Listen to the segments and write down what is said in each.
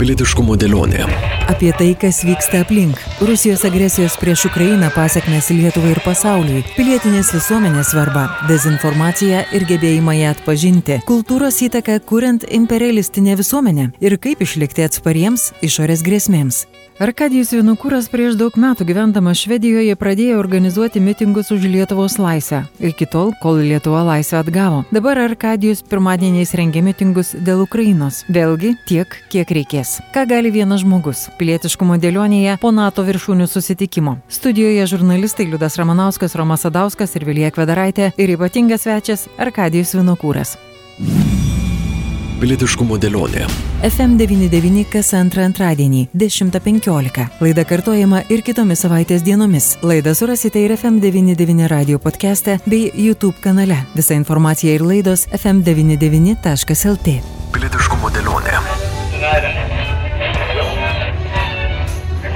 Pilietiškumo dėlionė. Apie tai, kas vyksta aplink. Rusijos agresijos prieš Ukrainą pasiekmes Lietuvai ir pasauliui. Pilietinės visuomenės svarba. Dezinformacija ir gebėjimą ją atpažinti. Kultūros įtaka kuriant imperialistinę visuomenę. Ir kaip išlikti atspariems išorės grėsmėms. Arkadijus Vinukūras prieš daug metų gyvendamas Švedijoje pradėjo organizuoti mitingus už Lietuvos laisvę. Iki tol, kol Lietuva laisvę atgavo. Dabar Arkadijus pirmadieniais rengia mitingus dėl Ukrainos. Vėlgi tiek, kiek reikės. Ką gali vienas žmogus? Pilietiškumo dėlionėje po NATO viršūnių susitikimo. Studijoje žurnalistai Liudas Ramanauskas, Romas Sadauskas ir Vilija Kvedaraitė ir ypatingas svečias Arkadijus Vinukūras. Pilietiškumo dėlionė. FM99 kas antrą antradienį 10.15. Laida kartojama ir kitomis savaitės dienomis. Laidą surasite ir FM99 radio podcast'e bei YouTube kanale. Visa informacija ir laidos fm99.lt. Pilietiškumo dėlionė.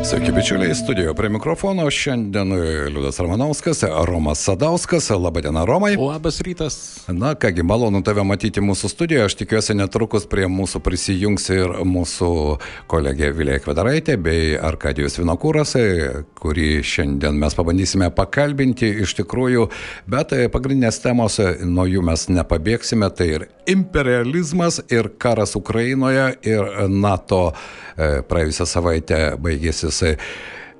Sveiki, bičiuliai, studijoje prie mikrofono. Šiandien Liudas Ramanauskas, Romas Sadauskas. Labadiena, Romai. Labas rytas. Na, kągi, malonu tave matyti mūsų studijoje. Aš tikiuosi netrukus prie mūsų prisijungs ir mūsų kolegė Vilė Kvedaraitė bei Arkadijus Vinokūras, kurį šiandien mes pabandysime pakalbinti iš tikrųjų. Bet pagrindinės temos, nuo jų mes nepabėgsime, tai ir imperializmas, ir karas Ukrainoje, ir NATO praėjusią savaitę baigėsi jisai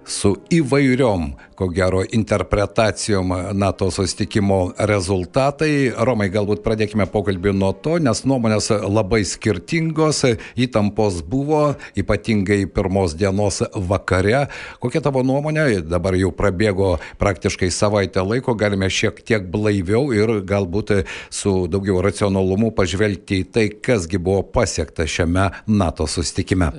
su įvairiom, ko gero, interpretacijom NATO susitikimo rezultatai. Romai, galbūt pradėkime pokalbį nuo to, nes nuomonės labai skirtingos, įtampos buvo, ypatingai pirmos dienos vakare. Kokia tavo nuomonė? Dabar jau prabėgo praktiškai savaitę laiko, galime šiek tiek blaiviau ir galbūt su daugiau racionalumu pažvelgti į tai, kasgi buvo pasiekta šiame NATO susitikime.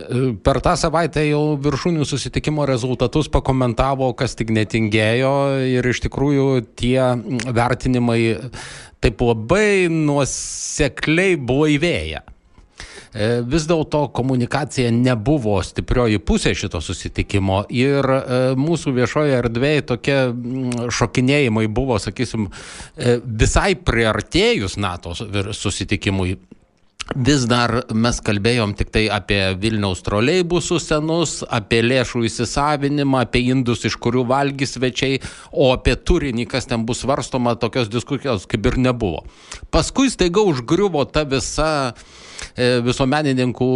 Per tą savaitę jau viršūnių susitikimo rezultatus pakomentavo, kas tik netingėjo ir iš tikrųjų tie vertinimai taip labai nuosekliai blaivėja. Vis dėlto komunikacija nebuvo stiprioji pusė šito susitikimo ir mūsų viešoje erdvėje tokie šokinėjimai buvo, sakysim, visai priartėjus NATO susitikimui vis dar mes kalbėjom tik tai apie Vilniaus troleibusų senus, apie lėšų įsisavinimą, apie indus, iš kurių valgys svečiai, o apie turinį, kas ten bus svarstoma, tokios diskusijos kaip ir nebuvo. Paskui staiga užgriuvo ta visa visuomenininkų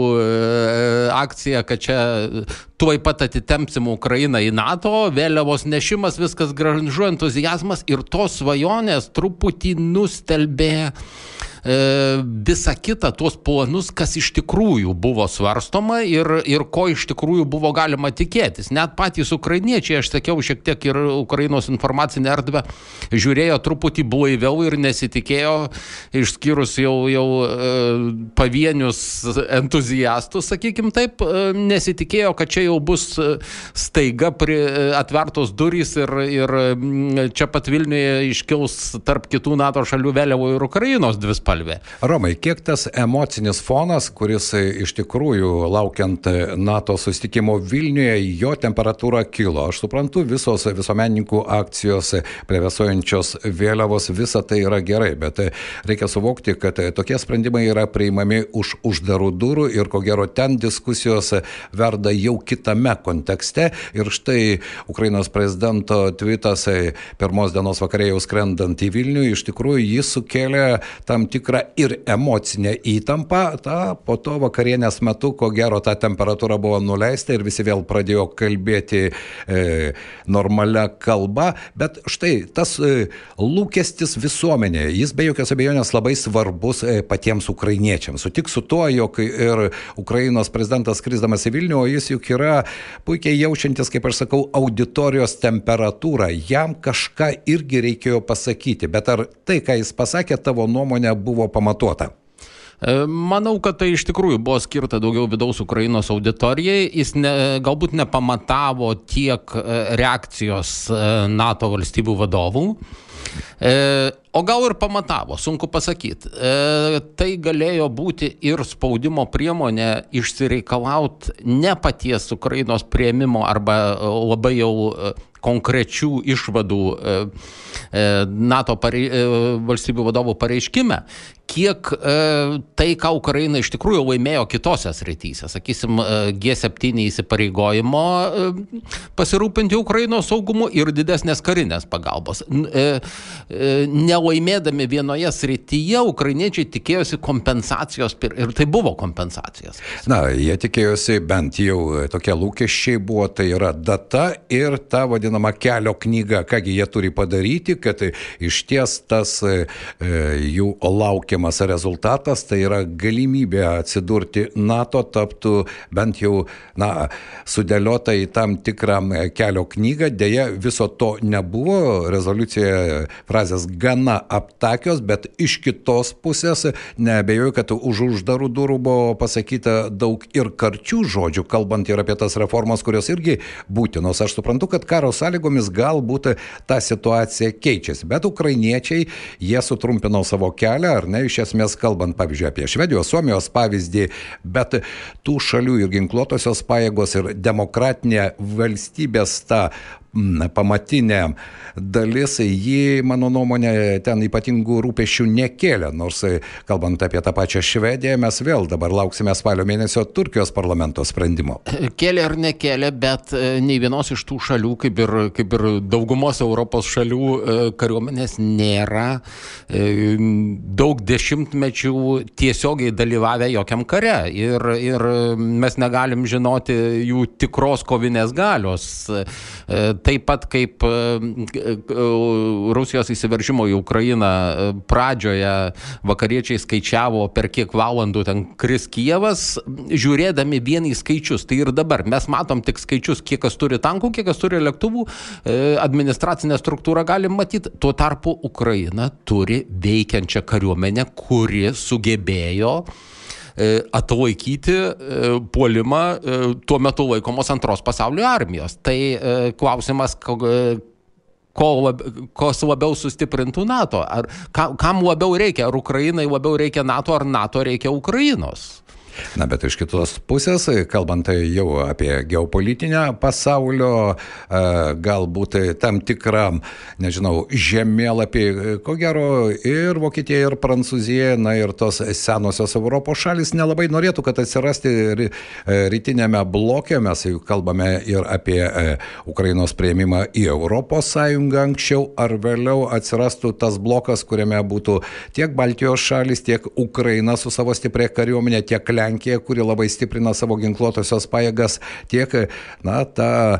akcija, kad čia tuoj pat atitempsim Ukrainą į NATO, vėliavos nešimas, viskas gražu, entuzijazmas ir tos svajonės truputį nustelbė visą kitą, tuos planus, kas iš tikrųjų buvo svarstoma ir, ir ko iš tikrųjų buvo galima tikėtis. Net patys ukrainiečiai, aš sakiau, šiek tiek ir Ukrainos informacinė erdvė žiūrėjo truputį blaiviau ir nesitikėjo, išskyrus jau, jau pavienius entuziastus, sakykim taip, nesitikėjo, kad čia jau bus staiga pri, atvertos durys ir, ir čia pat Vilniuje iškils tarp kitų NATO šalių vėliavų ir Ukrainos dvi spalvės spalvė. Romai, kiek tas emocinis fonas, kuris iš tikrųjų laukiant NATO sustikimo Vilniuje, jo temperatūra kilo. Aš suprantu, visos visuomenininkų akcijos, plevesuojančios vėliavos, visa tai yra gerai, bet reikia suvokti, kad tokie sprendimai yra priimami už uždarų durų ir ko gero ten diskusijos verda jau kitame kontekste. Ir štai Ukrainos prezidento tvitas pirmos dienos vakarė jau skrendant į Vilnių, iš tikrųjų jis sukėlė tam tikrą ir emocinę įtampą, ta, po to vakarienės metu, ko gero, ta temperatūra buvo nuleista ir visi vėl pradėjo kalbėti e, normalią kalbą, bet štai tas e, lūkestis visuomenėje, jis be jokios abejonės labai svarbus e, patiems ukrainiečiams. Sutik su tuo, jog ir Ukrainos prezidentas skrisdamas į Vilnių, o jis juk yra puikiai jaučiantis, kaip aš sakau, auditorijos temperatūrą. Jam kažką irgi reikėjo pasakyti, bet ar tai, ką jis pasakė, tavo nuomonė buvo pamatuota? Manau, kad tai iš tikrųjų buvo skirta daugiau vidaus Ukrainos auditorijai. Jis ne, galbūt nepamatavo tiek reakcijos NATO valstybių vadovų. E, o gal ir pamatavo, sunku pasakyti. E, tai galėjo būti ir spaudimo priemonė išsireikalauti ne paties Ukrainos prieimimo arba labai jau e, konkrečių išvadų e, e, NATO parei, e, valstybių vadovų pareiškime, kiek tai, ką Ukraina iš tikrųjų laimėjo kitose srityse, sakysim, G7 įsipareigojimo pasirūpinti Ukrainos saugumu ir didesnės karinės pagalbos. Nelaimėdami vienoje srityje, ukrainiečiai tikėjosi kompensacijos ir tai buvo kompensacijos. Na, jie tikėjosi bent jau tokie lūkesčiai buvo, tai yra data ir ta vadinama kelio knyga, kągi jie turi padaryti, kad iš ties tas e, jų laukiamas rezultatas, tai yra galimybė atsidurti NATO, taptų bent jau, na, sudėliota į tam tikrą kelio knygą. Deja, viso to nebuvo. Rezoliucija frazės gana aptakios, bet iš kitos pusės nebejoju, kad už uždarų durų buvo pasakyta daug ir karčių žodžių, kalbant ir apie tas reformas, kurios irgi būtinos. Aš suprantu, kad karo sąlygomis galbūt ta situacija keičiasi, bet ukrainiečiai, jie sutrumpino savo kelią, ar ne, iš esmės kalbant, pavyzdžiui, apie Švedijos, Suomijos pavyzdį, bet tų šalių ir ginkluotosios pajėgos ir demokratinė valstybės ta pamatinė dalis, ji, mano nuomonė, ten ypatingų rūpešių nekėlė, nors kalbant apie tą pačią Švediją, mes vėl dabar lauksime spalio mėnesio Turkijos parlamento sprendimo. Kėlė ar nekėlė, bet e, nei vienos iš tų šalių, kaip ir, kaip ir daugumos Europos šalių, e, kariuomenės nėra e, daug dešimtmečių tiesiogiai dalyvavę jokiam kare ir, ir mes negalim žinoti jų tikros kovinės galios taip pat kaip e, e, Rusijos įsiveržimo į Ukrainą e, pradžioje vakariečiai skaičiavo, per kiek valandų ten kris Kievas, žiūrėdami vien į skaičius. Tai ir dabar mes matom tik skaičius, kiek kas turi tankų, kiek kas turi lėktuvų, administracinę struktūrą galim matyti. Tuo tarpu Ukraina turi veikiančią kariuomenę, kuri sugebėjo E, atlaikyti e, puolimą e, tuo metu laikomos antros pasaulio armijos. Tai klausimas, ko, lab, kos labiau sustiprintų NATO. Ar kam, kam labiau reikia? Ar Ukrainai labiau reikia NATO, ar NATO reikia Ukrainos? Na, bet iš kitos pusės, kalbant jau apie geopolitinę pasaulio, e, galbūt tam tikrą, nežinau, žemėlapį, ko gero ir Vokietija, ir Prancūzija, na ir tos senosios Europos šalis nelabai norėtų, kad atsirasti e, rytinėme blokė, mes jau kalbame ir apie e, Ukrainos prieimimą į Europos Sąjungą anksčiau ar vėliau atsirastų tas blokas, kuriame būtų tiek Baltijos šalis, tiek Ukraina su savo stipria kariuomenė, tiek Lenkija Lenkija, kuri labai stiprina savo ginkluotosios pajėgas, tiek, na, ta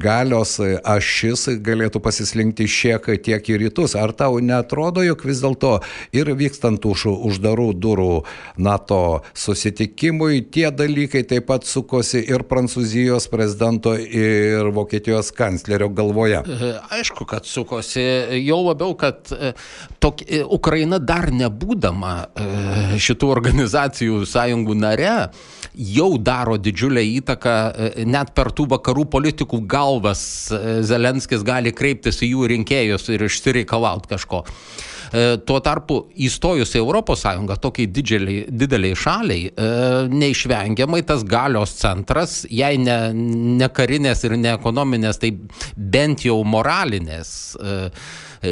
galios ašis galėtų pasislinkti šiek tiek į rytus. Ar tau netrodo, jog vis dėlto ir vykstant už uždarų durų NATO susitikimui, tie dalykai taip pat sukosi ir Prancūzijos prezidento, ir Vokietijos kanclerio galvoje? Aišku, kad sukosi, jau labiau, kad e, tok, e, Ukraina dar nebūdama e, šitų organizacijų sąjungų nare jau daro didžiulę įtaką, e, net per tų vakarų politikų galvas e, Zelenskis gali kreiptis į jų rinkėjus ir išsireikalauti kažko. E, tuo tarpu įstojus į ES tokiai didžialiai, dideliai šaliai, neišvengiamai tas galios centras, jei ne, ne karinės ir ne ekonominės, tai bent jau moralinės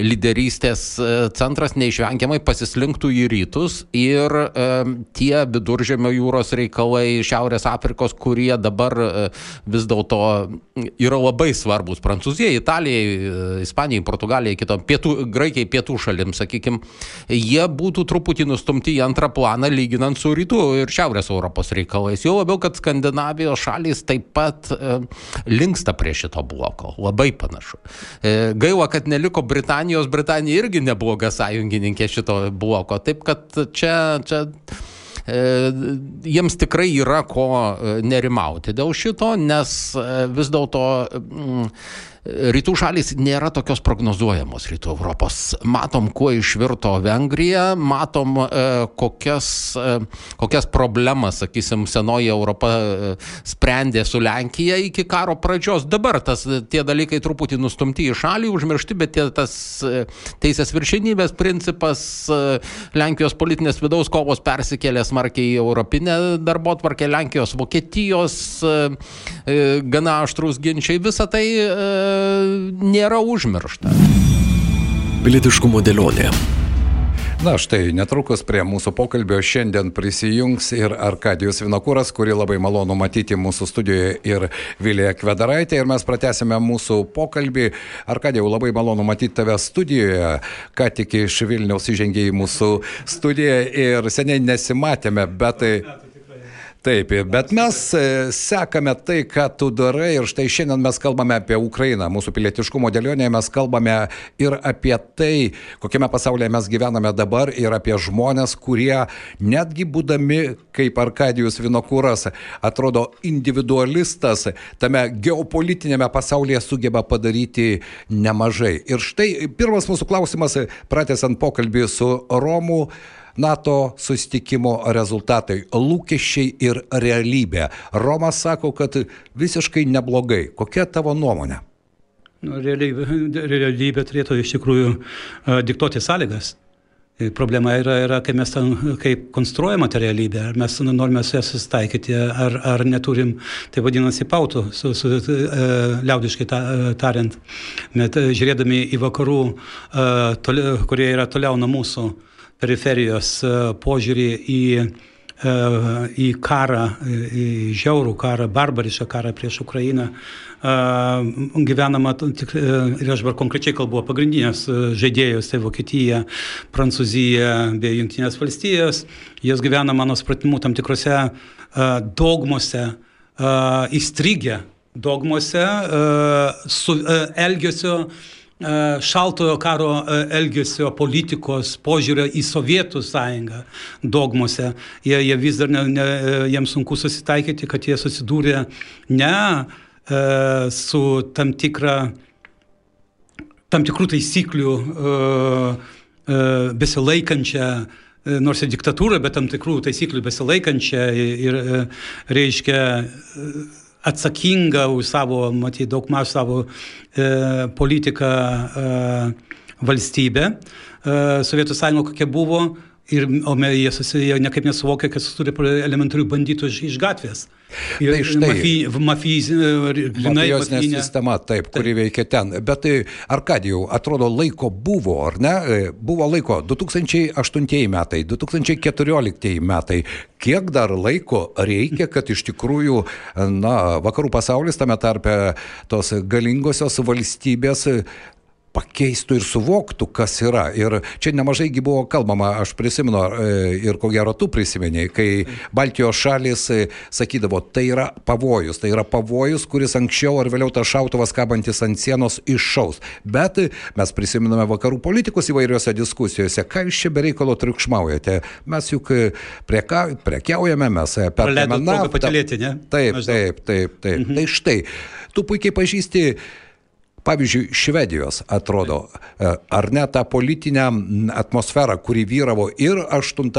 lyderystės e, centras neišvengiamai pasislinktų į rytus ir e, tie viduržėmio jūros reikalai Šiaurės Afrikos, kurie dabar e, vis dėlto yra labai svarbus Prancūzijai, Italijai, Ispanijai, Portugalijai, kitom, pietų, Graikijai, pietų šalim, sakykime, jie būtų truputį nustumti į antrą planą lyginant su rytų ir Šiaurės Europos reikalais. Jau labiau, kad Skandinavijos šalys taip pat e, linksta prie šito bloko. Labai panašu. E, gaila, kad neliko Britanija Britanijos Britanija irgi nebloga sąjungininkė šito bloko. Taip kad čia, čia e, jiems tikrai yra ko e, nerimauti dėl šito, nes e, vis dėlto mm, rytų šalys nėra tokios prognozuojamos rytų Europos. Matom, kuo išvirto Vengrija, matom, e, kokias, e, kokias problemas, sakysim, senoji Europa e, sprendė su Lenkija iki karo pradžios. Dabar tas, tie dalykai truputį nustumti į šalį, užmiršti, bet tie, tas teisės viršinybės principas, Lenkijos politinės vidaus kovos persikėlė smarkiai į europinę darbo tvarkę, Lenkijos, Vokietijos gana aštrus ginčiai, visa tai nėra užmiršta. Pilietiškumo dėlionė. Na štai, netrukus prie mūsų pokalbio šiandien prisijungs ir Arkadijus Vinokūras, kurį labai malonu matyti mūsų studijoje ir Vilija Kvedaraitė. Ir mes pratęsime mūsų pokalbį. Arkadijau, labai malonu matyti tave studijoje. Ką tik iš Vilniaus įžengė į mūsų studiją ir seniai nesimatėme, bet tai... Taip, bet mes e, sekame tai, ką tu darai ir štai šiandien mes kalbame apie Ukrainą. Mūsų pilietiškumo dėlionėje mes kalbame ir apie tai, kokiame pasaulyje mes gyvename dabar ir apie žmonės, kurie netgi būdami kaip Arkadijus Vinokūras atrodo individualistas, tame geopolitinėme pasaulyje sugeba padaryti nemažai. Ir štai pirmas mūsų klausimas, pratęsant pokalbį su Romu. NATO sustikimo rezultatai, lūkesčiai ir realybė. Romas sako, kad visiškai neblogai. Kokia tavo nuomonė? Nu, realybė, realybė turėtų iš tikrųjų diktuoti sąlygas. Problema yra, yra kaip mes ten, kaip konstruojama ta realybė, ar mes norime su ją susitaikyti, ar, ar neturim, tai vadinasi, pautų, su, su, e, liaudiškai ta, tariant. Bet žiūrėdami į vakarų, e, toli, kurie yra toliau nuo mūsų, e, periferijos e, požiūrį į, e, į karą, į žiaurų karą, barbarišką karą prieš Ukrainą. E, gyvenama, ir aš dabar konkrečiai kalbu, pagrindinės žaidėjus, tai Vokietija, Prancūzija bei Junktinės valstijos, jos gyvena mano supratimu tam tikrose dogmose, įstrigę dogmose, su elgesio E, šaltojo karo e, elgesio politikos požiūrio į Sovietų sąjungą dogmose. Jie, jie vis dar, ne, ne, jiems sunku susitaikyti, kad jie susidūrė ne e, su tam, tikra, tam tikrų taisyklių e, e, besilaikančia e, nors ir diktatūra, bet tam tikrų taisyklių besilaikančia ir reiškia atsakinga už savo, matyt, daug maž savo e, politiką e, valstybę. E, Sovietų sąjunga kokia buvo, ir, o jie, susi, jie nekaip nesuvokia, kad turi elementarių bandytų iš, iš gatvės. Ir tai štai, mafijos sistema, taip, taip, kuri veikia ten. Bet tai, Arkadijau, atrodo, laiko buvo, ar ne? E, buvo laiko 2008 metai, 2014 metai. Kiek dar laiko reikia, kad iš tikrųjų, na, vakarų pasaulis, tame tarpe tos galingosios valstybės pakeistų ir suvoktų, kas yra. Ir čia nemažaigi buvo kalbama, aš prisimenu, e, ir ko gero tu prisimeni, kai Baltijos šalis e, sakydavo, tai yra pavojus, tai yra pavojus, kuris anksčiau ar vėliau tas šautuvas kabantis ant sienos iššaus. Bet mes prisiminame vakarų politikus įvairiuose diskusijose, ką jūs čia bereikalo triukšmaujate. Mes juk e, prieka, prekiaujame, mes perkame naftą. Taip, taip, taip, taip. Mhm. Tai štai, tu puikiai pažįsti Pavyzdžiui, Švedijos atrodo, e, ar ne tą politinę atmosferą, kuri vyravo ir 8,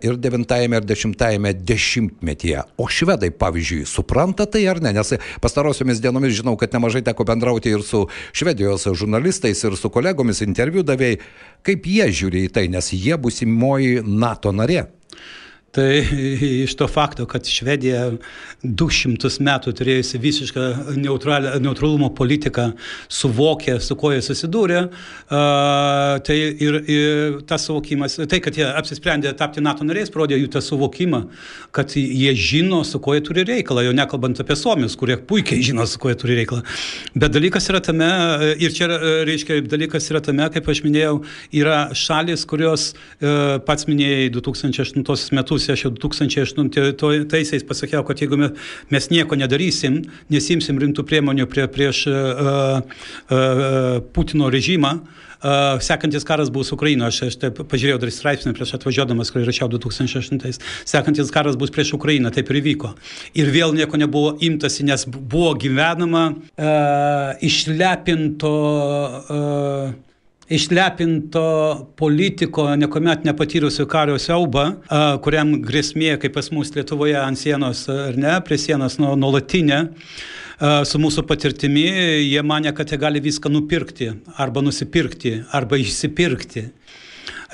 ir 9, ir 10 dešimtmetyje. O švedai, pavyzdžiui, supranta tai ar ne? Nes pastarosiomis dienomis žinau, kad nemažai teko bendrauti ir su švedijos žurnalistais, ir su kolegomis interviu davėjai. Kaip jie žiūri į tai, nes jie busimoji NATO narė? Tai iš to fakto, kad Švedija 200 metų turėjusi visišką neutralumo politiką, suvokė, su kuo jie susidūrė, tai ir, ir tas suvokimas, tai, kad jie apsisprendė tapti NATO nariais, parodė jų tą suvokimą, kad jie žino, su kuo jie turi reikalą, jau nekalbant apie Suomius, kurie puikiai žino, su kuo jie turi reikalą. Bet dalykas yra tame, ir čia, reiškia, dalykas yra tame, kaip aš minėjau, yra šalis, kurios uh, pats minėjai 2008 metus pusę, aš jau 2008-aisiais pasakiau, kad jeigu mes nieko nedarysim, nesimsim rimtų priemonių prie, prieš uh, uh, Putino režimą, Uh, sekantis karas bus Ukraina, aš, aš taip pažiūrėjau dar straipsnį prieš atvažiuodamas, kurį rašiau 2008. Sekantis karas bus prieš Ukrainą, taip ir vyko. Ir vėl nieko nebuvo imtasi, nes buvo gyvenama uh, išlepinto uh, išlepinto politiko, niekuomet nepatyrusio kario siaubą, kuriam grėsmė, kaip pas mus Lietuvoje ant sienos, ar ne, prie sienos nuolatinė. Nu, su mūsų patirtimi, jie mane, kad jie gali viską nupirkti, arba nusipirkti, arba išsipirkti.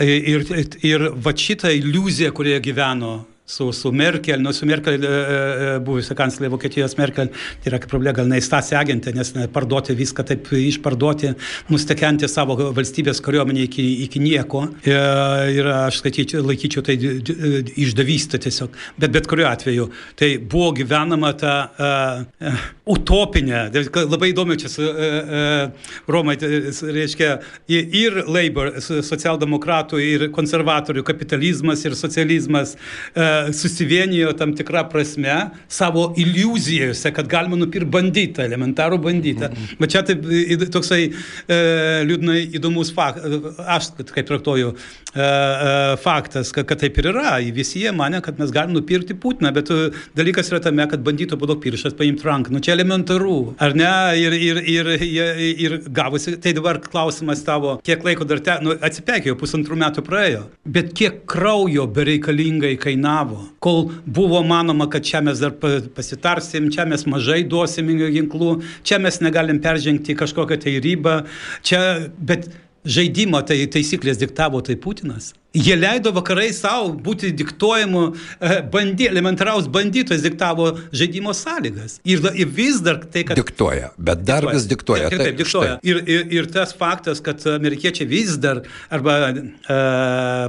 Ir, ir va šitą iliuziją, kurioje gyveno su, su Merkel, nu, su Merkel, e, e, buvusi kanclerė Vokietijos Merkel, tai yra problema, gal neįstasi agentė, nes ne, parduoti viską taip išparduoti, nustekenti savo valstybės kariuomenį iki, iki nieko. E, ir aš skaityčiau, laikyčiau tai išdavystę tiesiog. Bet bet kuriuo atveju tai buvo gyvenama ta uh, utopinė, labai įdomu čia su uh, uh, Romai, tai, reiškia, ir Labour, socialdemokratų, ir konservatorių kapitalizmas ir socializmas. Uh, susivienijo tam tikrą prasme savo iliuzijose, kad galima nupirkti bandytą, elementarų bandytą. Mhm. Bet čia taip, toksai e, liūdnai įdomus faktas, aš kaip traktuoju, e, e, faktas, kad, kad taip ir yra. Visi jie mane, kad mes galime nupirkti Putiną, bet e, dalykas yra tame, kad bandyto būdo piršas paimti ranką. Nu čia elementaru, ar ne? Ir, ir, ir, ir, ir gavosi, tai dabar klausimas tavo, kiek laiko dar te, nu, atsipekėjo, pusantrų metų praėjo, bet kiek kraujo bereikalingai kainavo kol buvo manoma, kad čia mes dar pasitarsim, čia mes mažai duosim ginklų, čia mes negalim peržengti kažkokią tai ribą, čia, bet žaidimo tai taisyklės diktavo tai Putinas. Jie leido vakarai savo būti diktuojamu, e, bandy, elementaraus bandytojas diktavo žaidimo sąlygas. Ir, ir vis dar tai, kad... Diktuoja, bet dar diktuoja. vis diktuoja. Taip, taip, taip diktuoja. Ir, ir, ir tas faktas, kad amerikiečiai vis dar, arba uh,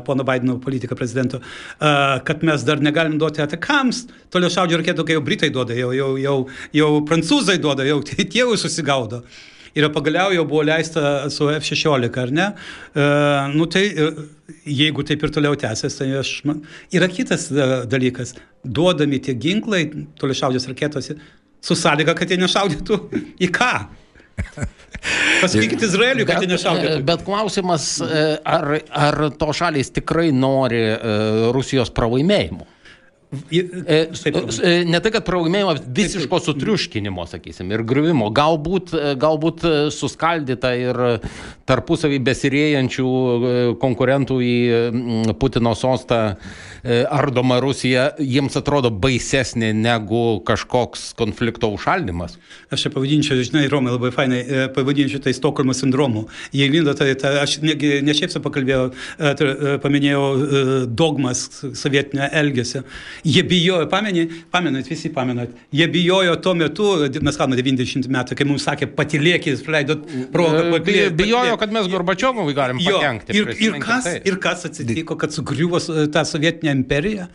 pono Bideno politika prezidento, uh, kad mes dar negalim duoti atakams, toliau šaudžio raketų, kai jau Britai duoda, jau, jau, jau, jau prancūzai duoda, jau tie jau susigaudo ir pagaliau jau buvo leista su F-16, ar ne? E, nu tai e, jeigu taip ir toliau tęsės, tai aš... Yra kitas e, dalykas. Duodami tie ginklai, toli šaudės raketos, su sąlyga, kad jie nešaudytų į ką? Pasakykit Izraeliui, kad jie nešaudytų. Bet klausimas, e, ar, ar to šalis tikrai nori Rusijos pralaimėjimo? E, e, ne tai, kad pralaimėjimo, visiško sutriuškinimo, sakysim, ir griuvimo. Galbūt, e, galbūt suskaldyta ir tarpusavį besirėjančių konkurentų į Putino sostą ardoma Rusija jiems atrodo baisesnė negu kažkoks konflikto užšaldimas. Aš čia pavadinčiau, žinai, Romai labai fainai, pavadinčiau tai Stokholmo sindromu. Jie lindo, tai, tai aš negi, ne šiaip su pakalbėjau, paminėjau dogmas sovietinio elgesio. Jie bijojo, pamenė, pamenat, visi pamenat, jie bijojo tuo metu, mes kalbame 90 metų, kai mums sakė, patilėkit, leidot progą. Patilėk, bijojo, kad mes Gorbačiovui galim pakenkti. Ir, ir, kas, tai. ir kas atsitiko, kad sugriuvo ta sovietinė imperija?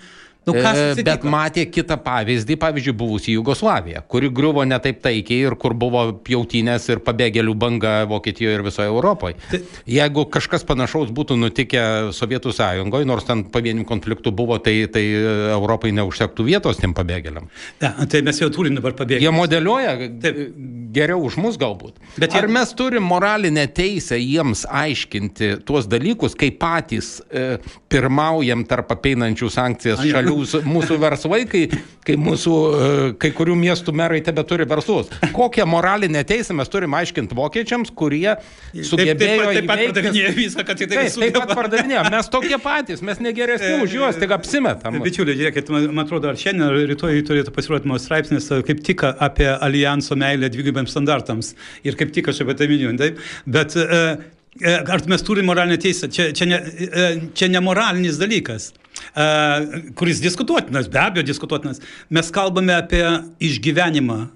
Nu, e, bet matė kitą pavyzdį, pavyzdžiui, buvusi Jugoslavija, kuri griuvo ne taip taikiai ir kur buvo pjautinės ir pabėgėlių banga Vokietijoje ir visoje Europoje. Tai... Jeigu kažkas panašaus būtų nutikę Sovietų sąjungoje, nors ten pavienių konfliktų buvo, tai, tai Europai neužtektų vietos tiem pabėgėliam. Ja, tai mes jau turim dabar pabėgėlių. Jie modeliuoja taip. geriau už mus galbūt. Bet jie... ar mes turim moralinę teisę jiems aiškinti tuos dalykus, kai patys e, pirmaujam tarp apeinančių sankcijas šalių? Mūsų, mūsų verslai, kai, kai mūsų e, kai kurių miestų merai tebe turi verslus. Kokią moralinę teisę mes turime aiškinti vokiečiams, kurie sugebėjo taip, taip, taip pat pardavinėjo viską, kad tai taip, taip pat pardavinėjo. Mes tokie patys, mes negeresni už juos, tik apsimetam. Bičiuliai, žiūrėkit, man, man atrodo, ar šiandien, ar rytoj turėtų pasirodyti mano straipsnis kaip tik apie alijanso meilę dvigubiems standartams. Ir kaip tik aš apie tai miniu. Taip? Bet Ar mes turime moralinę teisę? Čia, čia, ne, čia ne moralinis dalykas kuris diskutuotinas, be abejo diskutuotinas. Mes kalbame apie išgyvenimą,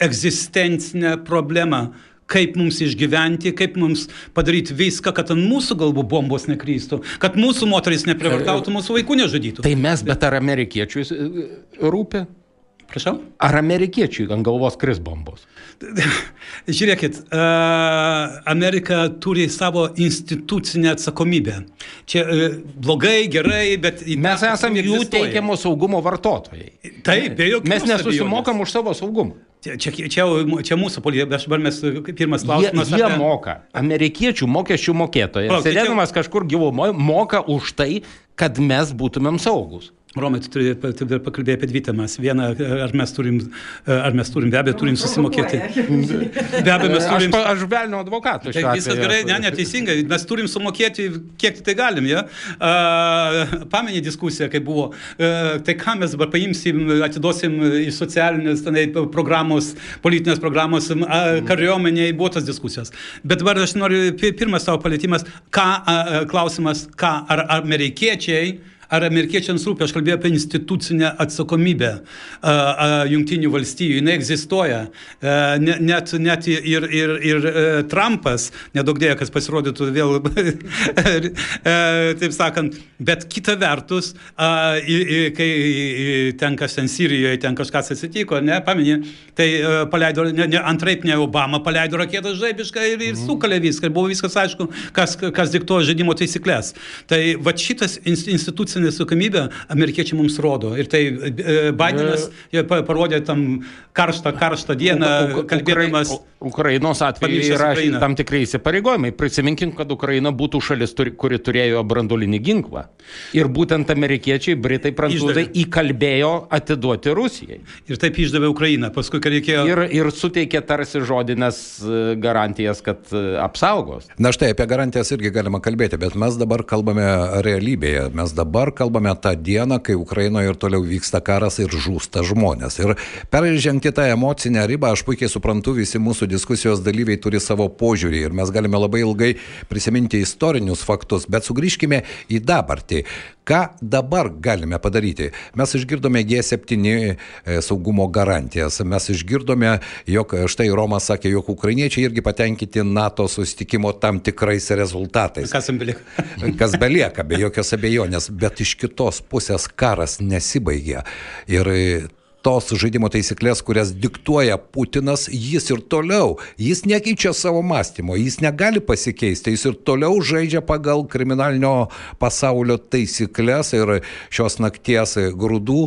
egzistencinę problemą, kaip mums išgyventi, kaip mums padaryti viską, kad ant mūsų galvų bombos nekrystų, kad mūsų moteris neprivartautų, mūsų vaikų nežudytų. Tai mes, bet ar amerikiečiui rūpi? Prašau? Ar amerikiečiai ant galvos kris bombos? Žiūrėkit, Amerika turi savo institucinę atsakomybę. Čia blogai, gerai, bet... Mes esame jų teikiamo saugumo vartotojai. Taip, be jokios Mes nesusimokam už savo saugumą. Čia, čia, čia, čia mūsų politika, bet dabar mes pirmas klausimas. Jie, jie apie... moka. Amerikiečių mokesčių mokėtojai. Sėdėdamas kažkur gyvumoje, moka už tai, kad mes būtumėm saugus. Romai, tu turi pakalbėti apie dvi temas. Viena, ar mes turim, ar mes turim, be abejo, turim susimokėti. Be abejo, mes turim. Aš, aš velnio advokatų. Tai viskas gerai, ne, neteisingai. Mes turim sumokėti, kiek tai galim. Ja? Pamenė diskusija, kai buvo. Uh, tai ką mes dabar paimsim, atiduosim iš socialinės tenai, programos, politinės programos, kariuomeniai buvo tas diskusijos. Bet dabar aš noriu, pirmas savo palėtimas, ką, klausimas, ką, ar, ar amerikiečiai ar amerikiečiams rūpi, aš kalbėjau apie institucinę atsakomybę a, a, jungtinių valstybių, jinai egzistuoja. Net, net ir, ir, ir Trumpas, nedaug dėja, kas pasirodytų vėl, taip sakant, bet kita vertus, a, kai ten kas ten Sirijoje, ten kažkas atsitiko, ne, paminė, tai paleido, ne, ne, antraip ne Obama paleido raketą žaibišką ir, ir sukalė viską, buvo viskas aišku, kas, kas diktuoja žaidimo taisyklės. Tai va šitas institucinis teisinė atsakomybė amerikiečiai mums rodo. Ir tai e, Bidenas parodė tam karštą, karštą dieną, kalbėdamas. Ukrainos atveju yra Ukraina. tam tikrai įsipareigojimai. Prisiminkim, kad Ukraina būtų šalis, kuri turėjo brandolinį ginklą. Ir būtent amerikiečiai, britai, prancūzai išdavė. įkalbėjo atiduoti Rusijai. Ir taip išdavė Ukrainą, paskui, kai reikėjo. Ir, ir suteikė tarsi žodinės e, garantijas, kad e, apsaugos. Na štai apie garantijas irgi galima kalbėti, bet mes dabar kalbame realybėje. Mes dabar kalbame tą dieną, kai Ukrainoje ir toliau vyksta karas ir žūsta žmonės. Ir peržengti tą emocinę ribą, aš puikiai suprantu, visi mūsų diskusijos dalyviai turi savo požiūrį ir mes galime labai ilgai prisiminti istorinius faktus, bet sugrįžkime į dabartį. Ką dabar galime padaryti? Mes išgirdome G7 e, saugumo garantijas, mes išgirdome, jog štai Romas sakė, jog ukrainiečiai irgi patenkinti NATO sustikimo tam tikrais rezultatais. Kas belieka? Kas belieka, be jokios abejonės, bet iš kitos pusės karas nesibaigia. Ir tos žaidimo taisyklės, kurias diktuoja Putinas, jis ir toliau, jis nekeičia savo mąstymo, jis negali pasikeisti, jis ir toliau žaidžia pagal kriminalinio pasaulio taisyklės ir šios nakties grūdų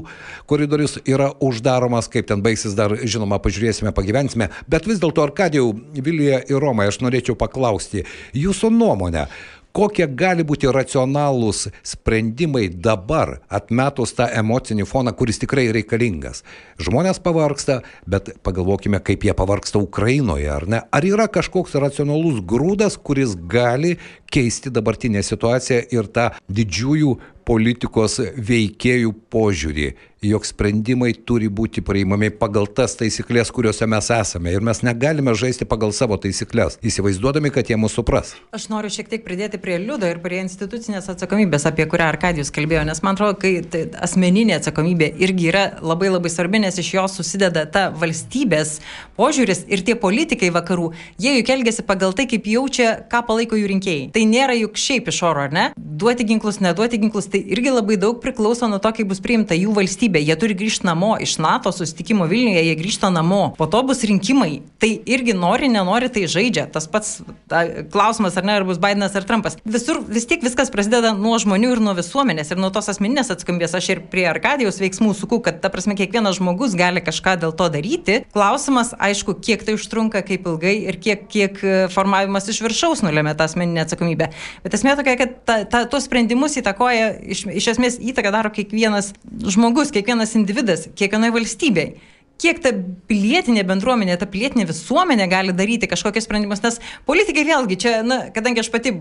koridorius yra uždaromas, kaip ten baigsis dar, žinoma, pažiūrėsime, pagyvensime, bet vis dėlto Arkadijau, Vilija ir Romai, aš norėčiau paklausti jūsų nuomonę, kokie gali būti racionalūs sprendimai dabar, atmetus tą emocinį foną, kuris tikrai reikalingas. Žmonės pavarksta, bet pagalvokime, kaip jie pavarksta Ukrainoje, ar ne? Ar yra kažkoks racionalus grūdas, kuris gali keisti dabartinę situaciją ir tą didžiųjų politikos veikėjų požiūrį, jog sprendimai turi būti priimami pagal tas taisyklės, kuriuose mes esame. Ir mes negalime žaisti pagal savo taisyklės, įsivaizduodami, kad jie mūsų supras. Aš noriu šiek tiek pridėti prie liudo ir prie institucinės atsakomybės, apie kurią Arkadijus kalbėjo, nes man atrodo, kai tai asmeninė atsakomybė irgi yra labai labai svarbi, nes iš jos susideda ta valstybės požiūris ir tie politikai vakarų, jie juk elgesi pagal tai, kaip jaučia, ką palaiko jų rinkėjai. Tai nėra juk šiaip iš oro, ar ne? Duoti ginklus, neduoti ginklus, tai irgi labai daug priklauso nuo to, kaip bus priimta jų valstybė. Jie turi grįžti namo iš NATO susitikimo Vilniuje, jie grįžta namo. Po to bus rinkimai. Tai irgi nori, nenori, tai žaidžia. Tas pats ta, klausimas, ar ne, ar bus Bidenas ar Trumpas. Visur vis tiek viskas prasideda nuo žmonių ir nuo visuomenės ir nuo tos asmeninės atskambės. Aš ir prie Arkadijos veiksmų suku, kad ta prasme kiekvienas žmogus gali kažką dėl to daryti. Klausimas, aišku, kiek tai užtrunka, kaip ilgai ir kiek, kiek e, formavimas iš viršaus nulėmė tą asmeninę atsakomybę. Bet esmė tokia, kad ta, ta, tuos sprendimus įtakoja iš, iš esmės įtaką daro kiekvienas žmogus, kiekvienas individas, kiekvienoje valstybėje kiek ta pilietinė bendruomenė, ta pilietinė visuomenė gali daryti kažkokius sprendimus, nes politikai vėlgi čia, na, kadangi aš pati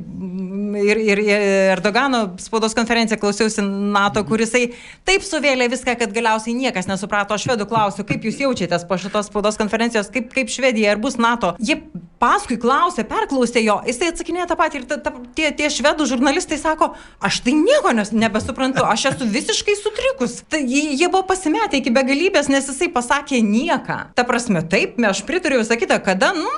ir, ir Erdogano spaudos konferenciją klausiausi NATO, kurisai taip suvėlė viską, kad galiausiai niekas nesuprato. Aš švedų klausiu, kaip jūs jaučiatės po šitos spaudos konferencijos, kaip, kaip Švedija, ar bus NATO. Jie paskui klausė, perklausė jo, jisai atsakinėjo tą patį ir ta, ta, tie, tie švedų žurnalistai sako, aš tai nieko nes, nebesuprantu, aš esu visiškai sutrikus. Tai jie buvo pasimetę iki begalybės, nes jisai pasakė, nieką. Ta prasme, taip, aš pritariu visą kitą, kada, nu,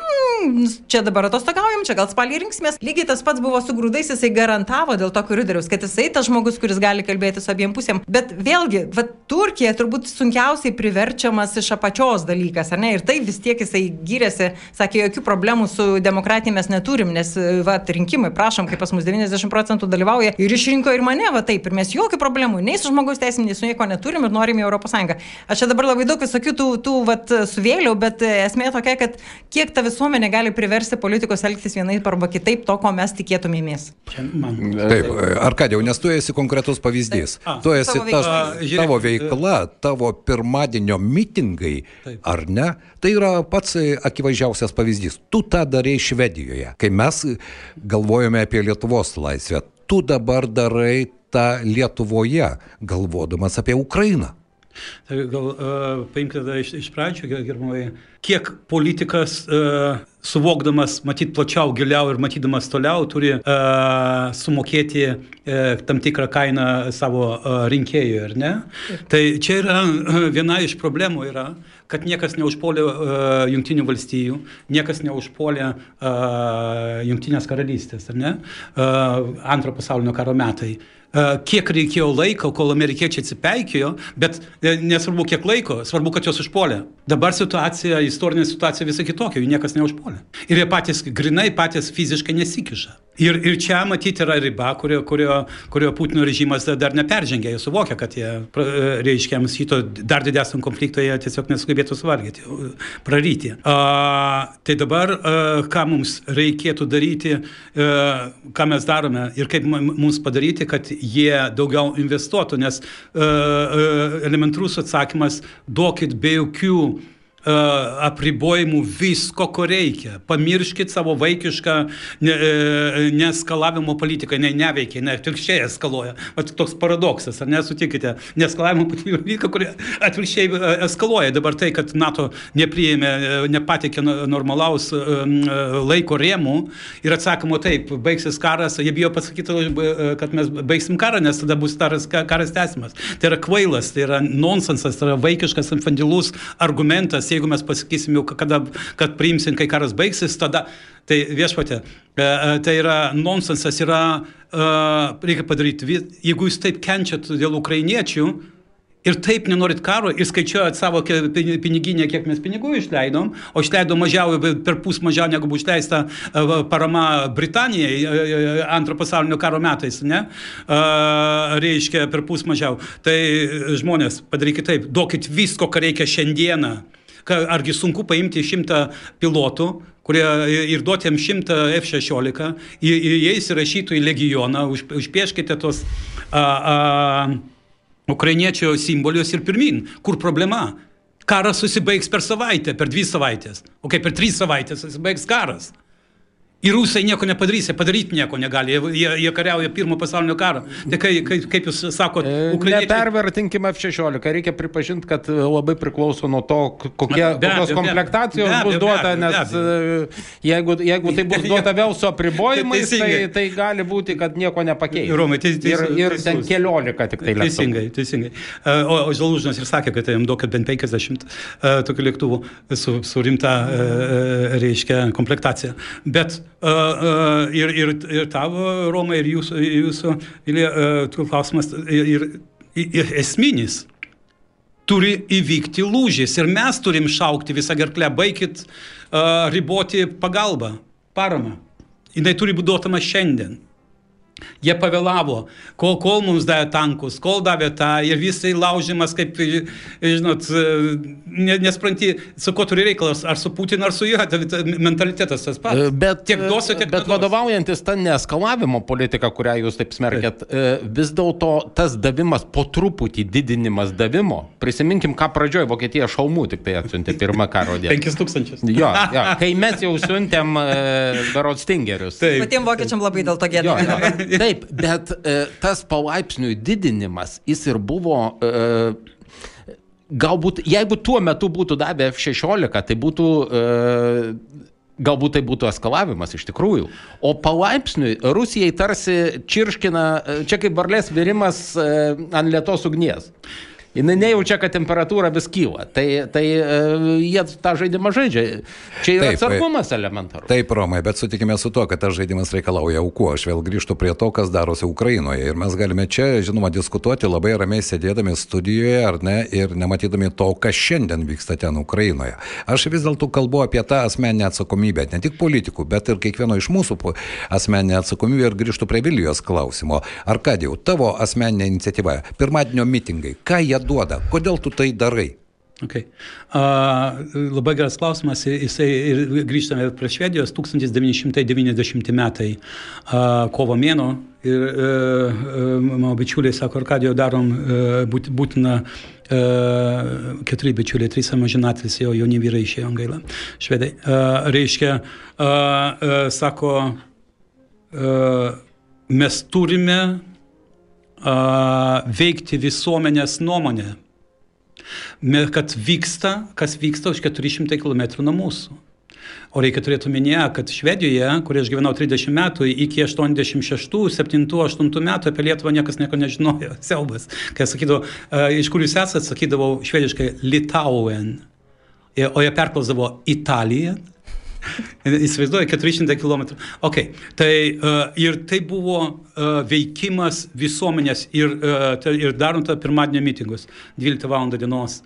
čia dabar atostogaujam, čia gal spalį rinksimės. Lygiai tas pats buvo su grūdais, jisai garantavo dėl to koridoriaus, kad jisai tas žmogus, kuris gali kalbėti su abiem pusėm. Bet vėlgi, va, Turkija turbūt sunkiausiai priverčiamas iš apačios dalykas, ar ne? Ir tai vis tiek jisai gyrėsi, sakė, jokių problemų su demokratija mes neturim, nes, va, rinkimai, prašom, kaip pas mus 90 procentų dalyvauja ir išrinko ir mane, va taip, ir mes jokių problemų nei su žmogaus teisėmis, nei su nieko neturim ir norim į Europos Sąjungą. Aš čia dabar labai daug visokių tų, tų va, suvėliau, bet esmė tokia, kad kiek ta visuomenė gali priversti politikus elgtis vienaip arba kitaip to, ko mes tikėtumėmės. Taip, Arkadėjau, nes tu esi konkretus pavyzdys. A, tu esi tas, tavo veikla, tavo pirmadienio mitingai, Taip. ar ne, tai yra pats akivaizdžiausias pavyzdys. Tu tą darai Švedijoje, kai mes galvojame apie Lietuvos laisvę. Tu dabar darai tą Lietuvoje, galvodamas apie Ukrainą. Tai gal uh, paimkite iš, iš pradžių, gerbamai, kiek politikas uh, suvokdamas, matyt plačiau, giliau ir matydamas toliau, turi uh, sumokėti uh, tam tikrą kainą savo uh, rinkėjui, ar ne? Tai čia yra uh, viena iš problemų, yra, kad niekas neužpuolė uh, Junktinių valstijų, niekas neužpuolė uh, Junktinės karalystės, ar ne? Uh, antro pasaulinio karo metai. Uh, kiek reikėjo laiko, kol amerikiečiai atsipeikėjo, bet e, nesvarbu kiek laiko, svarbu, kad jos užpuolė. Dabar situacija, istorinė situacija visai kitokia, jų niekas neužpuolė. Ir jie patys, grinai patys fiziškai nesikiša. Ir, ir čia matyti yra riba, kurio, kurio, kurio Putino režimas dar neperžengė. Jie suvokia, kad jie, reiškia, šito dar didesnio konflikto jie tiesiog nesugebėtų suvalgyti, praryti. A, tai dabar, a, ką mums reikėtų daryti, a, ką mes darome ir kaip mums padaryti, kad jie daugiau investuotų, nes a, a, elementrus atsakymas duokit be jokių apribojimų visko, ko reikia. Pamirškit savo vaikišką ne, neeskalavimo politiką, ne, neveikia, ne, atvirkščiai eskaluoja. Vat toks paradoksas, ar nesutikite? Neeskalavimo politika, kuri atvirkščiai eskaluoja. Dabar tai, kad NATO nepriėmė, nepatikė normalaus laiko rėmų ir atsakoma taip, baigsis karas, jie bijo pasakyti, kad mes baigsim karą, nes tada bus karas, karas tęsimas. Tai yra kvailas, tai yra nonsensas, tai yra vaikiškas infantilus argumentas jeigu mes pasakysim jau, kada, kad priimsim, kai karas baigsis, tada tai viešpatė, e, e, tai yra nonsensas, yra, e, reikia padaryti, jeigu jūs taip kenčiat dėl ukrainiečių, ir taip nenorit karo ir skaičiuojat savo piniginę, kiek mes pinigų išleidom, o išleidom mažiau, per pus mažiau negu buvo išleista parama Britanijai antro pasaulinio karo metais, ne? Reiškia, per pus mažiau. Tai žmonės, padarykit taip, duokit visko, ką reikia šiandieną argi sunku paimti šimtą pilotų, kurie ir duoti jam šimtą F-16, jais įrašytų į legioną, už, užpieškite tos a, a, ukrainiečio simbolius ir pirmin. Kur problema? Karas susibaigs per savaitę, per dvi savaitės. O kai per trys savaitės susibaigs karas. Ir rusai nieko nepadarys, jie padaryti nieko negali, jie, jie kariauja pirmo pasaulinio karo. Tai kai, kai, kaip jūs sakote, e, ukrainiečiai... Nepervertinkime F-16, reikia pripažinti, kad labai priklauso nuo to, kokie, be, kokios be, komplektacijos be, be, bus duota, nes be, be. jeigu, jeigu tai bus duota vėl su apribojimais, tai, tai gali būti, kad nieko nepakeis. Romai, teis, teis, ir, ir ten keliolika tik tai lėktuvų. Teisingai, teisingai. E, o, o Žalūžinas ir sakė, kad jam duokit bent 50 uh, tokių lėktuvų su, su rimta, uh, reiškia, komplektacija. Bet ir, ir, ir tavo, Roma, ir jūsų, jūsų uh, klausimas ir, ir esminis. Turi įvykti lūžis ir mes turim šaukti visą gerklę, baikit uh, riboti pagalbą, paramą. Jis turi būti duotama šiandien. Jie pavėlavo, kol, kol mums davė tankus, kol davė tą ir visai laužimas, kaip, žinot, nespranti, su ko turi reikalas, ar su Putinu, ar su juo, mentalitetas tas pats. E, bet, tiek duosiu, tiek bet vadovaujantis tą neeskalavimo politiką, kurią jūs taip smerkėt, e, vis dėlto tas davimas po truputį didinimas davimo, prisiminkim, ką pradžioje Vokietija šalmų tik tai atsiuntė pirmą karo dieną. 5000. Jo, jo, kai mes jau siuntėm uh, Berods Stingerius. Patiems vokiečiam labai dėl to gėda. Taip, bet e, tas palaipsniui didinimas, jis ir buvo e, galbūt, jeigu tuo metu būtų davę F-16, tai būtų e, Galbūt tai būtų eskalavimas iš tikrųjų. O palaipsniui Rusijai tarsi čirškina, e, čia kaip varlės virimas e, ant lietos ugnies. Jinai nejaučia, kad temperatūra vis kyla. Tai, tai e, jie tą žaidimą žaidžia. Čia yra Taip, atsargumas elementarus. Taip, Romai, bet sutikime su to, kad tas žaidimas reikalauja aukų. Aš vėl grįžtu prie to, kas darosi Ukrainoje. Ir mes galime čia, žinoma, diskutuoti labai ramiai sėdėdami studijoje, ar ne, ir nematydami to, kas šiandien vyksta ten Ukrainoje. Aš vis dėlto kalbu apie tą asmeninę atsakomybę, ne tik politikų, bet ir kiekvieno iš mūsų asmeninę atsakomybę ir grįžtu prie Vilijos klausimo. Arkadijau, tavo asmeninė iniciatyva, pirmadienio mitingai, ką jie duoda, kodėl tu tai darai? Okay. Uh, labai geras klausimas, jisai ir grįžtame prie Švedijos, 1990 metai, uh, kovo mėno ir uh, mano bičiuliai sako, Arkadijo darom uh, būt, būtina uh, keturi bičiuliai, trys amžinatlis, jau jauni vyrai išėjo gaila, švedai. Uh, reiškia, uh, uh, sako, uh, mes turime veikti visuomenės nuomonę kad vyksta, kas vyksta už 400 km nuo mūsų. O reikia turėti omenyje, kad Švedijoje, kur aš gyvenau 30 metų, iki 86, 7, 8 metų apie Lietuvą niekas nieko nežinojo. Siaubas. Kai sakydavau, "E, iš kur jūs esate, sakydavau švediškai Litauen. Ir- O jie perklausdavo Italiją. Įsivaizduoju, 400 km. Okay. Tai, uh, ir tai buvo uh, veikimas visuomenės ir, uh, ir darant pirmadienio mitingus 12 val. dienos.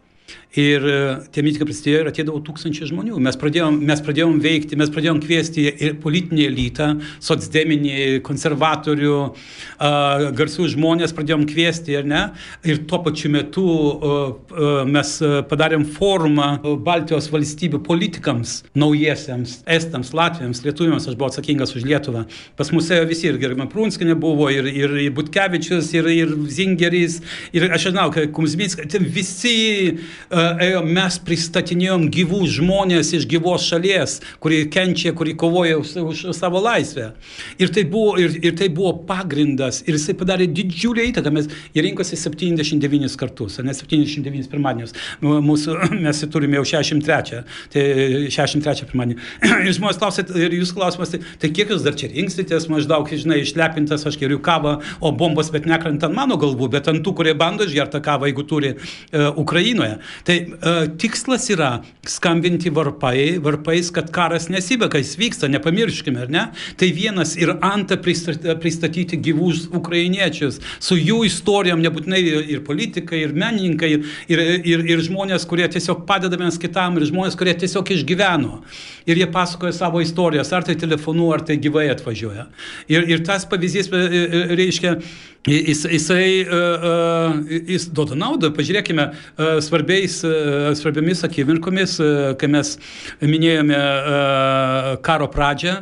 Ir e, tie mitingai prasidėjo ir atėdavo tūkstančiai žmonių. Mes pradėjom, mes pradėjom veikti, mes pradėjom kviesti ir politinį elitą, socdeminį, konservatorių, uh, garsių žmonės pradėjom kviesti, ar ne? Ir tuo pačiu metu uh, uh, mes uh, padarėm forumą Baltijos valstybių politikams, naujiesiems, estams, latviams, lietuviams, aš buvau atsakingas už Lietuvą. Pas mus ėjo visi, ir Gerima Prunskinė buvo, ir, ir, ir Butkevičius, ir, ir Zingeris, ir aš žinau, Kumzmitskas, visi uh, ėjo, mes pristatinėjom gyvų žmonės iš gyvos šalies, kurie kenčia, kurie kovoja už, už savo laisvę. Ir tai, buvo, ir, ir tai buvo pagrindas, ir jisai padarė didžiulį įtaką. Mes rinkosi 79 kartus, ne 79 pirmadienius. Nu, Mūsų, mes turime jau 63, tai 63 pirmadienį. Ir žmonės klausė, ir jūs klausimas, tai, tai kiek jūs dar čia rinksitės, maždaug, žinai, išlepintas, aš geriu kavą, o bombos bet nekrenta ant mano galvų, bet ant tų, kurie bando išgerti kavą, jeigu turi uh, Ukrainoje. Tai uh, tikslas yra skambinti varpai, varpais, kad karas nesibėga, jis vyksta, nepamirškime, ar ne? Tai vienas ir antra pristatyti, gyvus ukrainiečius su jų istorijom, nebūtinai ir politikai, ir menininkai, ir, ir, ir žmonės, kurie tiesiog padeda vienas kitam, ir žmonės, kurie tiesiog išgyveno. Ir jie pasakoja savo istorijas, ar tai telefonu, ar tai gyvai atvažiuoja. Ir, ir tas pavyzdys e, e, reiškia, Jis, jisai uh, uh, jis duoda naudą. Pažiūrėkime uh, svarbiais, svarbiamis akimirkomis, kai mes minėjome karo pradžią,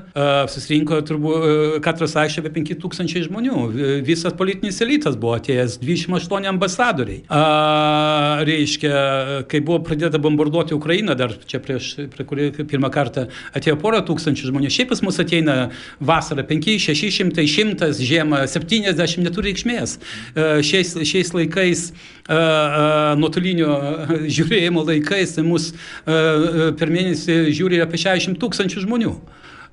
susirinko turbūt Katras Aišė apie 5000 žmonių. Visas politinis elitas buvo atėjęs, 28 ambasadoriai. Reiškia, kai buvo pradėta bombarduoti Ukrainą, dar čia prieš, prie kurį pirmą kartą atėjo porą tūkstančių žmonių. Šiaip pas mus ateina vasarą 5, 600, 100, žiemą 70, neturi reikšmės. E, Šiais, šiais laikais, e, e, nuotolinio žiūrėjimo laikais, mus per mėnesį žiūri apie 60 tūkstančių žmonių.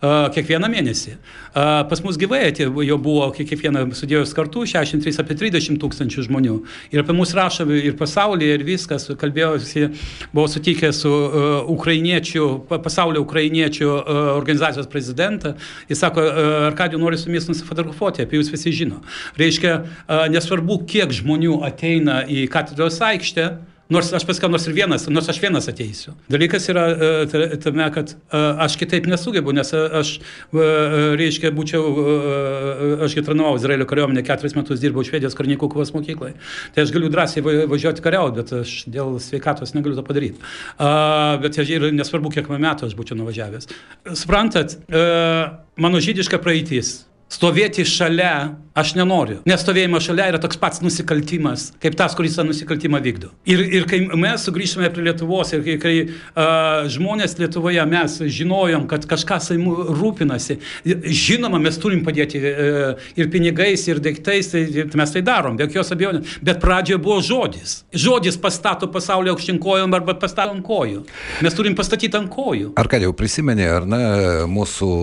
Kiekvieną mėnesį. Pas mus gyvai jau buvo kie- kiekvieną sudėjus kartu 63 apie 30 tūkstančių žmonių. Ir apie mus rašo ir pasaulyje, ir viskas. Kalbėjausi, buvau sutikęs su ukrainiečių, pa- pasaulio ukrainiečių organizacijos prezidentą. Jis sako, Arkadijų nori su jumis nusifotografuoti, apie jūs visi žino. Reiškia, nesvarbu, kiek žmonių ateina į katedros aikštę. Nors aš paskau, nors ir vienas, nors aš vienas ateisiu. Dalykas yra e, ta- tame, kad e, aš kitaip nesugebu, nes e, aš, reiškia, būčiau, aš gyvenau Izraelio kariuomenė, keturis metus dirbau Švedijos karininkų kovos mokykloje. Tai aš galiu drąsiai va- važiuoti kariauti, bet aš dėl sveikatos negaliu to padaryti. Bet ir nesvarbu, kiek metų aš būčiau nuvažiavęs. Suprantat, mano žydiška praeitis. Stovėti šalia aš nenoriu. Nes stovėjimas šalia yra toks pats nusikaltimas, kaip tas, kuris tą nusikaltimą vykdo. Ir, ir kai mes sugrįžtame prie Lietuvos ir kai, kai uh, žmonės Lietuvoje mes žinojom, kad kažkas savim rūpinasi, žinoma, mes turim padėti uh, ir pinigais, ir daiktais, tai, tai mes tai darom, be jokios abejonės. Bet pradžioje buvo žodis. Žodis pastato pasaulio aukštinkojom arba pastato ant kojų. Mes turim pastatyti ant kojų. Arkadijau, prisimeni, ar ne, mūsų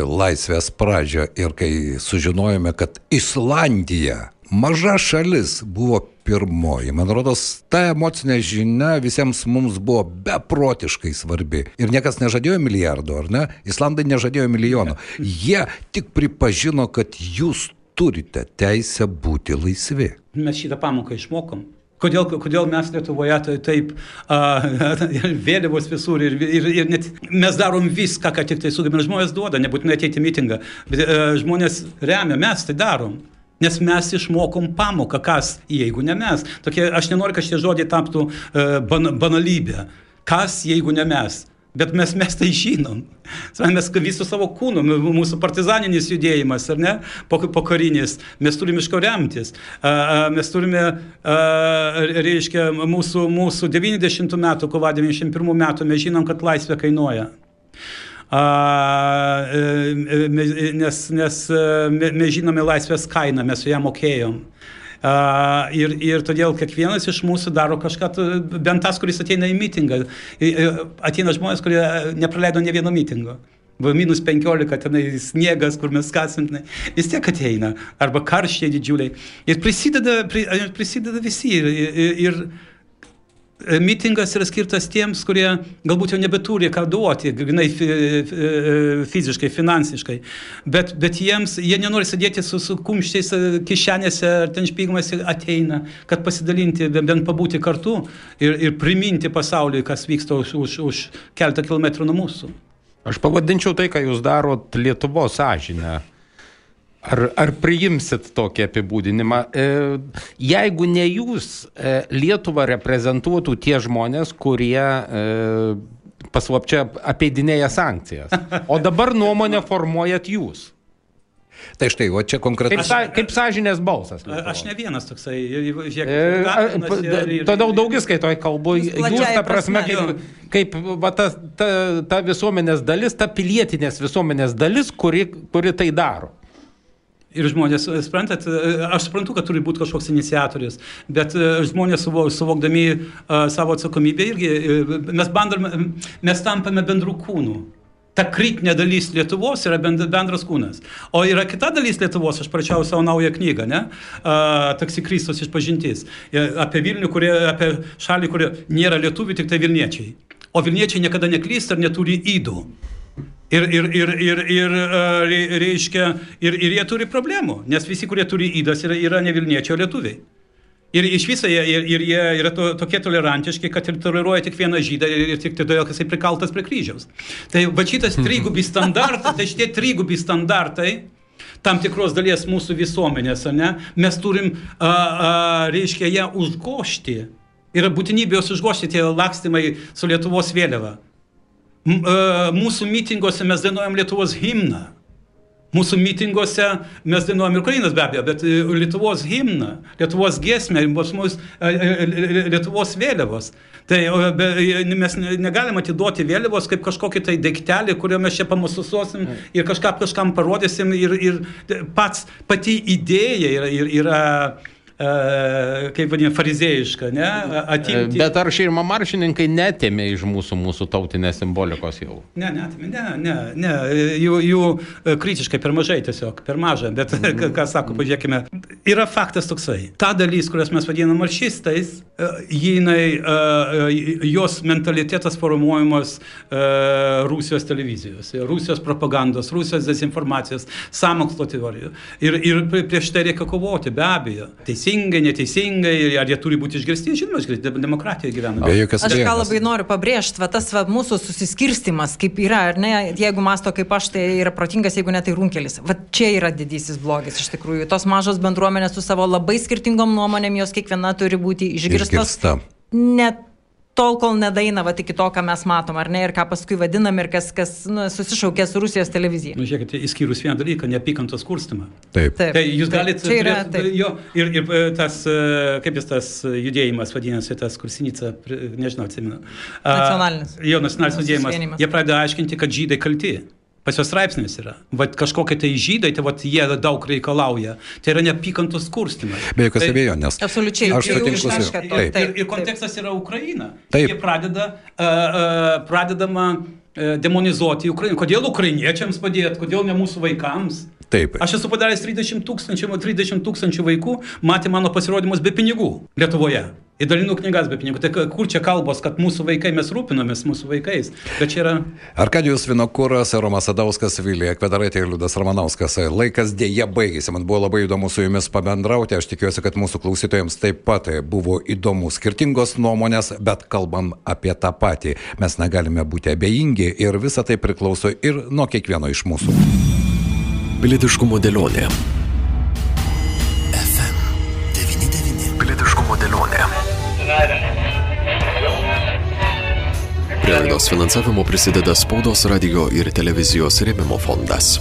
laisvės pradžią ir kai sužinojome, kad Islandija maža šalis buvo pirmoji. Man rodos, ta emocinė žinia visiems mums buvo beprotiškai svarbi. Ir niekas nežadėjo milijardo, ar ne? Islandai nežadėjo milijono. Jie tik pripažino, kad jūs turite teisę būti laisvi. Mes šitą pamoką išmokom. Kodėl, kodėl mes Lietuvoje tai taip a, vėliavos visur ir, ir, ir net mes darom viską, ką tik tai sugebame. Žmonės duoda, nebūtinai ateiti į mitingą, bet a, žmonės remia, mes tai darom. Nes mes išmokom pamoką, kas, jeigu ne mes. Tokie, aš nenoriu, kad šie žodžiai taptų uh, ban, banalybė. Kas, jeigu ne mes. Bet mes, mes tai žinom. Mes visų savo kūnų, mūsų partizaninis judėjimas, ar ne, pokarinis, mes turime iš ko remtis. Mes turime, reiškia, mūsų, mūsų 90 metų, kovo 91 metų, mes žinom, kad laisvė kainuoja. E, nes, nes mes žinome laisvės kainą, mes su ją mokėjom. Ir, ir todėl kiekvienas iš mūsų daro kažką, bent tas, kuris ateina į mitingą. Ateina žmonės, kurie nepraleido ne vieno mitingo. Va, minus 15, tenai sniegas, kur mes skasim, vis tiek ateina. Arba karščiai didžiuliai. Ir prisideda, prisideda visi. Ir, ir, ir mitingas yra skirtas tiems, kurie galbūt jau nebeturi ką duoti, grinai e, fiziškai, finansiškai, bet, bet jiems, jie nenori sėdėti su, su kumščiais e, kišenėse ar ten špygmas ateina, kad pasidalinti, bent pabūti kartu ir, ir priminti pasauliui, kas vyksta už, už, už keltą kilometrų nuo mūsų. Aš pavadinčiau tai, ką jūs darot Lietuvos sąžinę. Ar, ar priimsit tokį apibūdinimą? E, jeigu ne jūs, e, Lietuvą reprezentuotų tie žmonės, kurie e, paslapčia apeidinėja sankcijas. O dabar nuomonę formuojat jūs. Tai štai, o čia konkrečiai. Kaip, sa, kaip sąžinės balsas. Lietuvos. Aš ne vienas toksai. Žiūrėk, Todėl daugiskait skaitoje kalbu. Jūs ta prasme, kaip, kaip va, ta, ta, ta visuomenės dalis, ta pilietinės visuomenės dalis, kuri, kuri tai daro. Ir žmonės, e, suprantat, e, aš suprantu, kad turi būti kažkoks iniciatorius, bet e, žmonės suvokdami savo atsakomybę irgi, mes, bandome, mes tampame bendrų kūnų. Ta kritinė dalis Lietuvos yra bendras kūnas. O yra kita dalis Lietuvos, aš parašiau savo naują knygą, ne? Taksi Kristus išpažintis. Apie Vilnių, kurie, apie šalį, kurie nėra lietuvių, tik tai Vilniečiai. O Vilniečiai niekada neklysta ir neturi įdų. Ir, ir, ir, ir, ir, reiškia, ir, ir jie turi problemų, nes visi, kurie turi įdas, yra, yra ne Vilniečio lietuviai. Ir iš viso jie, ir, ir jie yra to, tokie tolerantiški, kad ir toleruoja tik vieną žydą ir, ir tik todėl, kad jisai prikaltas prie kryžiaus. Tai va šitas trigubi standartai, tai šitie trigubi standartai tam tikros dalies mūsų visuomenės, ne, mes turim, a, a, reiškia, ją užgošti. Yra būtinybė jos užgošti tie lakstimai su Lietuvos vėliava. E, mūsų mitinguose mes dainuojam Lietuvos himną. Mūsų mitinguose mes dainuojam Ukrainos be abejo, bet e, Lietuvos himną, Lietuvos giesmę, mūsų e, Lietuvos vėliavos. Tai mes negalim atiduoti vėliavos kaip kažkokį tai daiktelį, kurio mes čia pamususuosim ir kažką kažkam parodysim ir, ir pats pati idėja yra, yra, yra kaip vadiname, farizėjiška, ne? Atimti. Bet ar šeima maršininkai netėmė iš mūsų, mūsų tautinės simbolikos jau? Ne, netėmė, ne, ne, ne, jų, jų e, kritiškai per mažai tiesiog, per mažą, bet mm. ką sako, pažiūrėkime, yra faktas toksai. Ta dalis, kurias mes vadiname maršistais, e, jinai, e, jos mentalitetas formuojamas Rusijos televizijos, Rusijos propagandos, Rusijos dezinformacijos, samokslo teorijų. Ir, ir prieš tai reikia kovoti, be abejo. Teisingai teisingai, neteisingai, ar jie turi būti išgirsti, žinoma, demokratijoje gyvename. Be jokios abejonės. Aš ką labai noriu pabrėžti, va, tas va, mūsų susiskirstimas, kaip yra, ar ne, jeigu masto kaip aš, tai yra protingas, jeigu ne, tai runkelis. Va čia yra didysis blogis iš tikrųjų. Tos mažos bendruomenės su savo labai skirtingom nuomonėm, jos kiekviena turi būti išgirstos. Išgirsta. Net tol, kol nedaina va, iki to, ką mes matom, ar ne, ir ką paskui vadinam, ir kas, kas nu, susišaukė su Rusijos televizija. Nu, žiūrėkite, įskyrus vieną dalyką, neapykantos kurstimą. Taip. taip. Tai jūs galite... Tai yra, taip. Jo, ir, ir e, tas, e, kaip jis tas judėjimas vadinasi, tas kursinica, nežinau, atsimenu. Nacionalinis. Jo, nacionalinis judėjimas. Jie pradeda aiškinti, kad žydai kalti. Pas jos straipsnis yra. Vat kažkokie tai žydai, tai vat jie daug reikalauja. Tai yra neapykantos kurstimas. Be jokios tai, abejonės. Absoliučiai. Aš sutinku su jumis. Ir, ir, ir kontekstas yra Ukraina. Taip. Jie pradeda, uh, uh, pradedama uh, demonizuoti Ukrainą. Kodėl ukrainiečiams padėti, kodėl ne mūsų vaikams? Taip. Aš esu padaręs 30 tūkstančių, 30 tūkstančių vaikų, matė mano pasirodymus be pinigų Lietuvoje. Įdalinų knygas be pinigų. Tai kur čia kalbos, kad mūsų vaikai, mes rūpinomės mūsų vaikais. Bet čia yra... Arkadijus Vinokuras, Romas Adauskas, Vilija Kvedaraitė ir Liudas Ramanauskas. Laikas dėja baigėsi. Man buvo labai įdomu su jumis pabendrauti. Aš tikiuosi, kad mūsų klausytojams taip pat buvo įdomu. Skirtingos nuomonės, bet kalbam apie tą patį. Mes negalime būti abejingi ir visa tai priklauso ir nuo kiekvieno iš mūsų. Pilietiškumo dėlionė. FM 99. Pilietiškumo dėlionė. Prie laidos finansavimo prisideda spaudos radio ir televizijos rėmimo fondas.